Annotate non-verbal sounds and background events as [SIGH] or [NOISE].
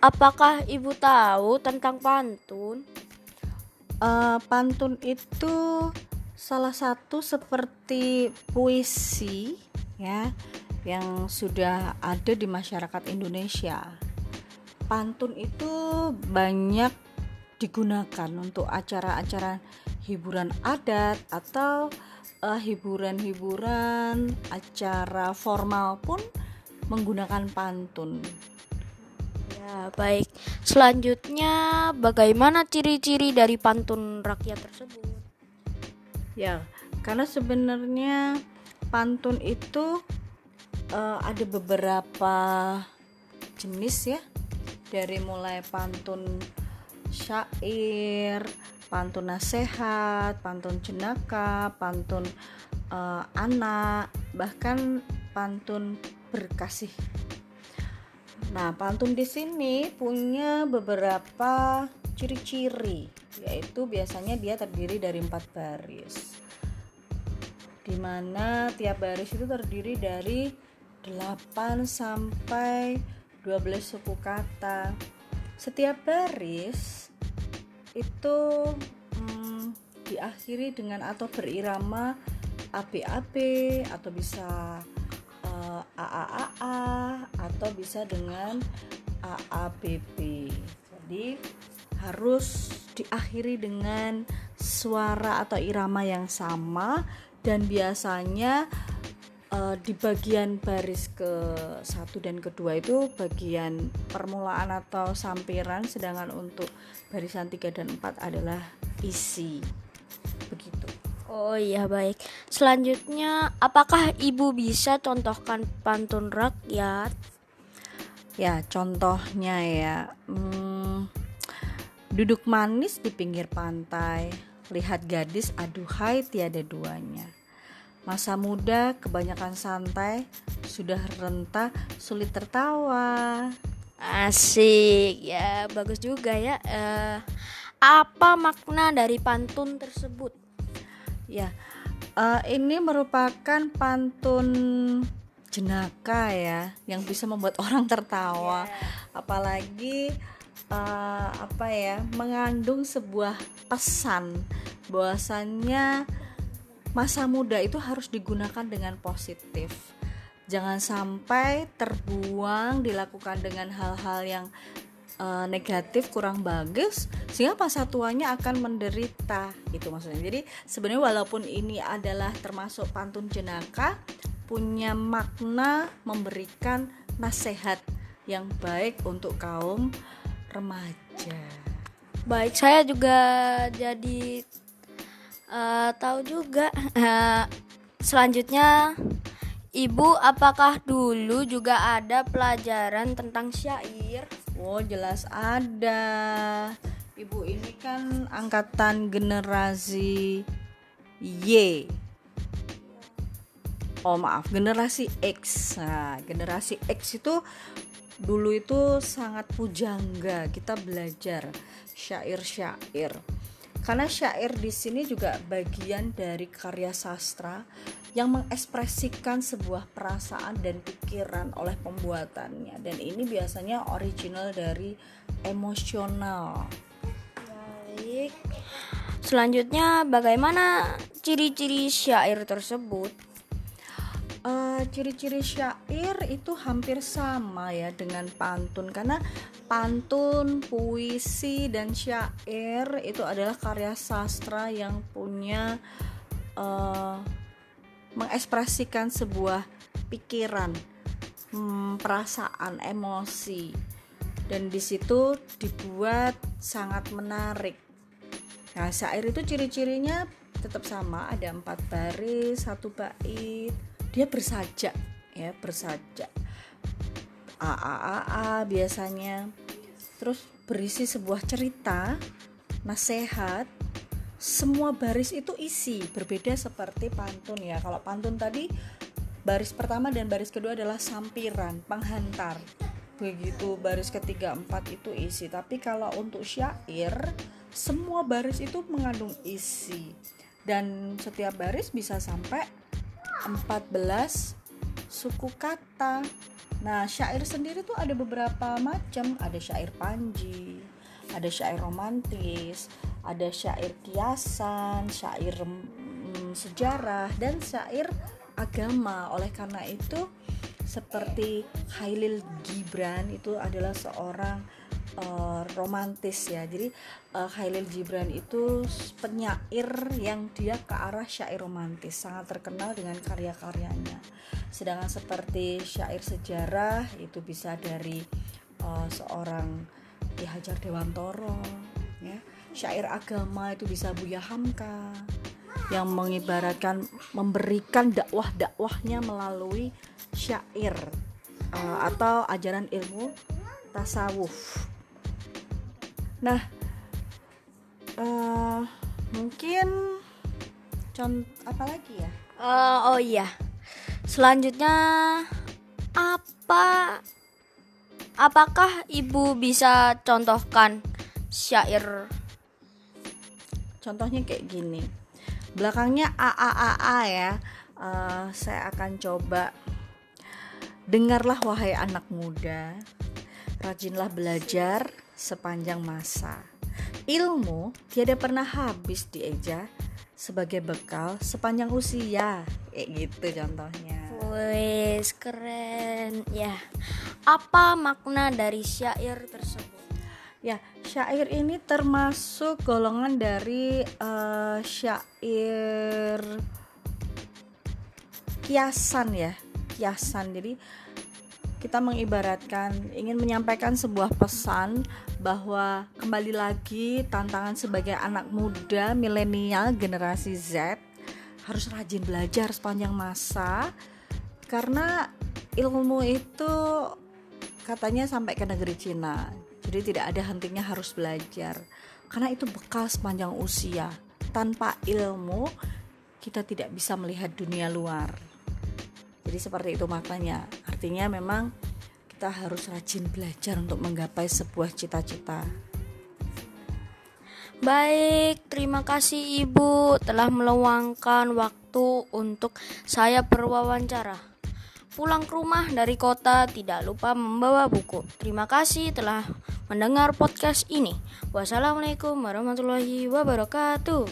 Apakah ibu tahu tentang pantun? Uh, pantun itu salah satu seperti puisi ya yang sudah ada di masyarakat Indonesia. Pantun itu banyak digunakan untuk acara-acara hiburan adat atau uh, hiburan-hiburan acara formal pun menggunakan pantun. Ya, baik. Selanjutnya, bagaimana ciri-ciri dari pantun rakyat tersebut? Ya, karena sebenarnya pantun itu uh, ada beberapa jenis ya. Dari mulai pantun syair, pantun nasihat, pantun jenaka, pantun uh, anak, bahkan pantun berkasih Nah, pantun di sini punya beberapa ciri-ciri, yaitu biasanya dia terdiri dari empat baris. Di mana tiap baris itu terdiri dari 8 sampai 12 suku kata. Setiap baris itu hmm, diakhiri dengan atau berirama AB-AB atau bisa AAAA atau bisa dengan AABB. Jadi harus diakhiri dengan suara atau irama yang sama dan biasanya uh, di bagian baris ke satu dan kedua itu bagian permulaan atau sampiran sedangkan untuk barisan 3 dan 4 adalah isi Oh iya baik. Selanjutnya, apakah ibu bisa contohkan pantun rakyat? Ya contohnya ya, hmm, duduk manis di pinggir pantai, lihat gadis aduhai tiada duanya. Masa muda kebanyakan santai, sudah renta sulit tertawa. Asik ya, bagus juga ya. Uh, apa makna dari pantun tersebut? Ya, uh, ini merupakan pantun jenaka ya, yang bisa membuat [LAUGHS] orang tertawa. Yeah. Apalagi uh, apa ya, mengandung sebuah pesan bahwasannya masa muda itu harus digunakan dengan positif. Jangan sampai terbuang dilakukan dengan hal-hal yang uh, negatif kurang bagus sehingga masa tuanya akan menderita gitu maksudnya jadi sebenarnya walaupun ini adalah termasuk pantun jenaka punya makna memberikan nasihat yang baik untuk kaum remaja baik saya juga jadi uh, tahu juga uh, selanjutnya Ibu, apakah dulu juga ada pelajaran tentang syair? Oh, jelas ada. Ibu ini kan angkatan generasi Y. Oh, maaf, generasi X. Nah, generasi X itu dulu itu sangat pujangga. Kita belajar syair-syair. Karena syair di sini juga bagian dari karya sastra yang mengekspresikan sebuah perasaan dan pikiran oleh pembuatannya dan ini biasanya original dari emosional. Baik. Selanjutnya bagaimana ciri-ciri syair tersebut? Uh, ciri-ciri syair itu hampir sama ya dengan pantun. Karena pantun, puisi dan syair itu adalah karya sastra yang punya uh, mengekspresikan sebuah pikiran, hmm, perasaan, emosi, dan di situ dibuat sangat menarik. Nah, syair itu ciri-cirinya tetap sama, ada empat baris, satu bait, dia bersajak, ya bersajak. A A A A biasanya, terus berisi sebuah cerita, nasihat, semua baris itu isi berbeda seperti pantun ya. Kalau pantun tadi baris pertama dan baris kedua adalah sampiran penghantar. Begitu baris ketiga empat itu isi. Tapi kalau untuk syair semua baris itu mengandung isi. Dan setiap baris bisa sampai 14 suku kata Nah, syair sendiri tuh ada beberapa macam, ada syair panji, ada syair romantis, ada syair kiasan, syair mm, sejarah dan syair agama. Oleh karena itu seperti Khalil Gibran itu adalah seorang uh, romantis ya. Jadi uh, Khalil Gibran itu penyair yang dia ke arah syair romantis, sangat terkenal dengan karya-karyanya. Sedangkan seperti syair sejarah itu bisa dari uh, seorang Ki Hajar Dewantoro ya. Syair agama itu bisa Buya Hamka yang mengibaratkan memberikan dakwah-dakwahnya melalui syair uh, atau ajaran ilmu tasawuf. Nah, uh, mungkin contoh apa lagi ya? Uh, oh iya, selanjutnya apa? Apakah ibu bisa contohkan syair? Contohnya kayak gini. Belakangnya a a a a ya. Uh, saya akan coba Dengarlah wahai anak muda, rajinlah belajar sepanjang masa. Ilmu tiada pernah habis dieja sebagai bekal sepanjang usia. Kayak gitu contohnya. Wes keren ya. Apa makna dari syair tersebut? Ya, syair ini termasuk golongan dari uh, syair kiasan ya kiasan jadi kita mengibaratkan ingin menyampaikan sebuah pesan bahwa kembali lagi tantangan sebagai anak muda milenial generasi Z harus rajin belajar sepanjang masa. Karena ilmu itu katanya sampai ke negeri Cina jadi tidak ada hentinya harus belajar. Karena itu bekal sepanjang usia. Tanpa ilmu kita tidak bisa melihat dunia luar jadi seperti itu maknanya artinya memang kita harus rajin belajar untuk menggapai sebuah cita-cita Baik, terima kasih Ibu telah meluangkan waktu untuk saya berwawancara. Pulang ke rumah dari kota tidak lupa membawa buku. Terima kasih telah mendengar podcast ini. Wassalamualaikum warahmatullahi wabarakatuh.